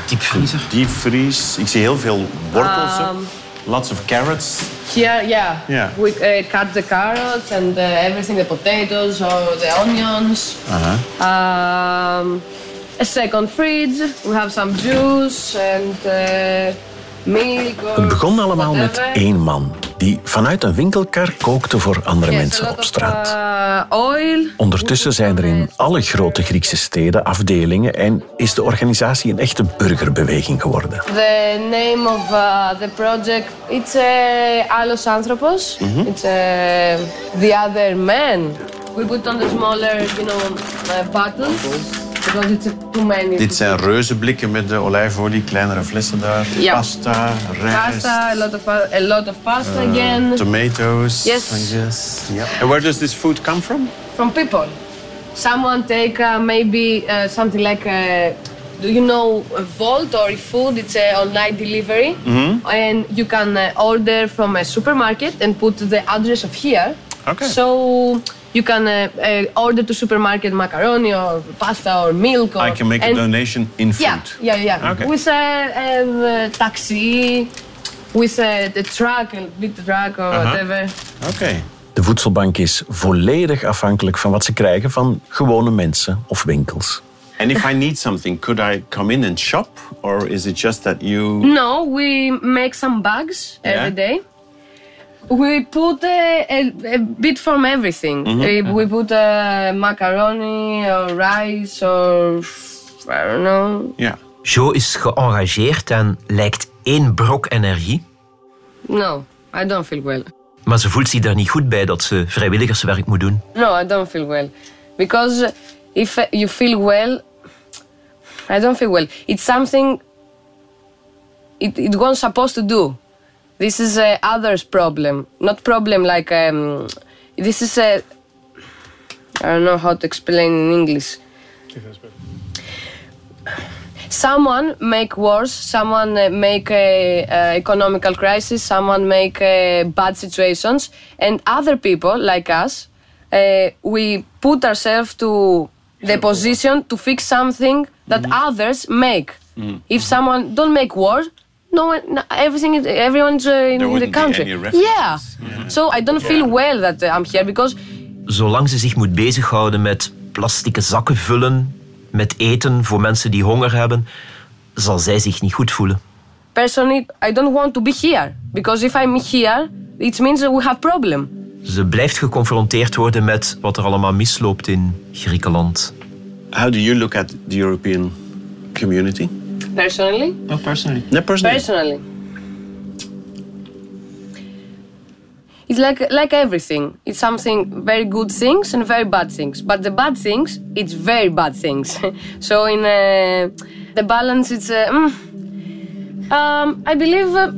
Diepvriezer. Diepvries. Ik zie heel veel wortels. Um, Lots of carrots. Here, yeah. Yeah. We uh, cut the carrots and uh, everything, the potatoes or the onions. Um, a second fridge. We have some juice and uh, milk. Or Het begon allemaal met één man, die vanuit een winkelkar kookte voor andere Yes, mensen op of, straat. uh, oil. Ondertussen zijn er in alle grote Griekse steden afdelingen en is de organisatie een echte burgerbeweging geworden. The name of uh, the project it's uh, Alos Anthropos. Mhm. It's uh, the other man. We put on the smaller, you know, uh, because it's uh, too many. Dit zijn reuzenblikken met de olijfolie, kleinere flessen daar. Ja. Pasta, rijst, pasta, a lot of a lot of pasta uh, again. tomatoes. Yes. I guess. Yeah. And where does this food come from? From people. Someone take uh, maybe uh, something like. Uh, do you know a Volt or food? It's a online delivery, Mhm. and you can uh, order from a supermarket and put the address of here. Okay. So you can uh, uh, order to supermarket macaroni or pasta or milk. Or, I can make a donation in food. Yeah, yeah, yeah. Okay. With a, um, uh, taxi, with uh, the truck, a big truck or whatever. Oké. De voedselbank is volledig afhankelijk van wat ze krijgen van gewone mensen of winkels. And if I need something, could I come in and shop? Or is it just that you... No, we make some bags Yeah. every day. We put uh, a, a bit from everything. Mhm. We, we put uh, macaroni or rice or I don't know. Ja. Jo is geëngageerd en lijkt één brok energie. No, I don't feel well. Maar ze voelt zich daar niet goed bij dat ze vrijwilligerswerk moet doen. No, I don't feel well. Because if you feel well, I don't feel well. It's something it, it was supposed to do. This is uh, others' problem, not problem like um, this is a. I don't know how to explain in English. Someone make wars, someone uh, make a, uh, economical crisis, someone make uh, bad situations, and other people like us, uh, we put ourselves to the position to fix something that others make. If someone don't make war, no one, no- everything, is- everyone's uh, in, in the country. Yeah. So I don't feel well that uh, I'm here because Zolang ze zich moet bezighouden met plastieke zakken vullen, met eten voor mensen die honger hebben, zal zij zich niet goed voelen. personally I don't want to be here because if I'm here, it means that we have problem. Ze blijft geconfronteerd worden met wat er allemaal misloopt in Griekenland. How do you look at the European community? Personally, No, personally. No, personally. personally, it's like like everything. It's something very good things and very bad things. But the bad things, it's very bad things. so in uh, the balance, it's uh, mm, um, I believe. Uh,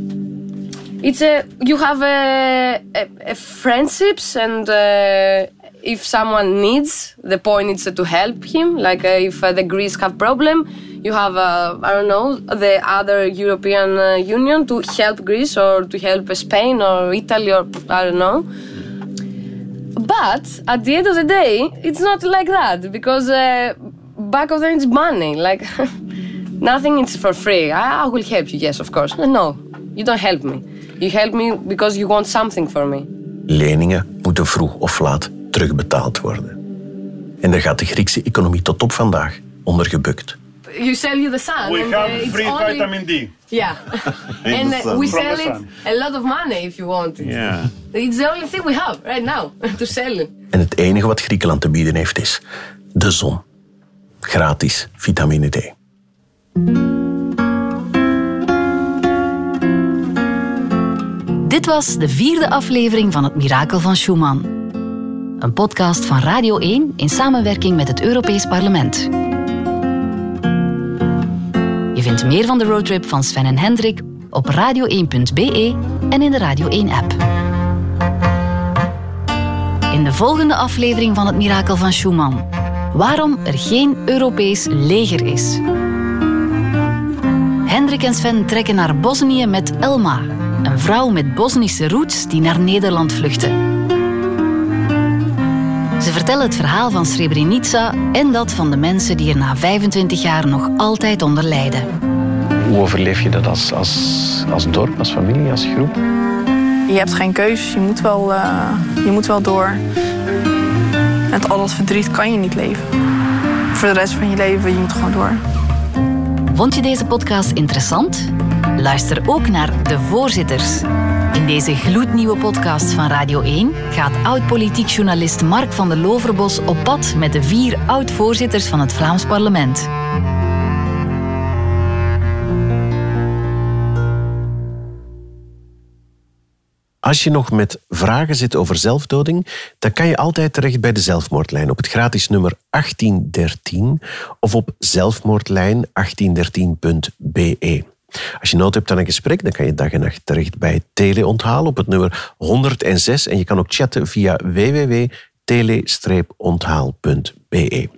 it's a you have a, a, a friendships and uh, if someone needs the point is to help him like uh, if uh, the greece have problem you have uh, i don't know the other european uh, union to help greece or to help spain or italy or i don't know. But at the end of the day it's not like that because uh, back of them it's money like nothing is for free. I, I will help you yes of course. No you don't help me. You help me because you want something for me. Leningen moeten vroeg of laat terugbetaald worden. En daar gaat de Griekse economie tot op vandaag onder gebukt. You sell you the sun We and, have uh, it's free only- vitamin D. yeah and uh, we From sell it a lot of money if you want it Yeah. it's the only thing we have right now to sell it En het enige wat Griekenland te bieden heeft is de zon. Gratis vitamine D. Dit was de vierde aflevering van Het Mirakel van Schumann. Een podcast van Radio 1 in samenwerking met het Europees Parlement. Je vindt meer van de roadtrip van Sven en Hendrik op radio1.be en in de Radio 1-app. In de volgende aflevering van Het Mirakel van Schumann. Waarom er geen Europees leger is. Hendrik en Sven trekken naar Bosnië met Elma, een vrouw met Bosnische roots die naar Nederland vluchtte. Ze vertellen het verhaal van Srebrenica en dat van de mensen die er na 25 jaar nog altijd onder lijden. Hoe overleef je dat als, als, als dorp, als familie, als groep? Je hebt geen keus, je moet wel, eh, je moet wel door. Met al dat verdriet kan je niet leven. Voor de rest van je leven, je moet gewoon door. Vond je deze podcast interessant? Luister ook naar De Voorzitters. In deze gloednieuwe podcast van Radio 1 gaat oud-politiek journalist Mark van der Loverbos op pad met de vier oud-voorzitters van het Vlaams parlement. Als je nog met vragen zit over zelfdoding, dan kan je altijd terecht bij de zelfmoordlijn op het gratis nummer 1813 of op zelfmoordlijn1813.be. Als je nood hebt aan een gesprek, dan kan je dag en nacht terecht bij Teleonthaal op het nummer 106 en je kan ook chatten via www.tele-onthaal.be.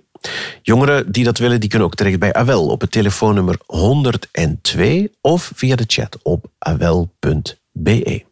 Jongeren die dat willen, die kunnen ook terecht bij Awel op het telefoonnummer 102 of via de chat op awel.be.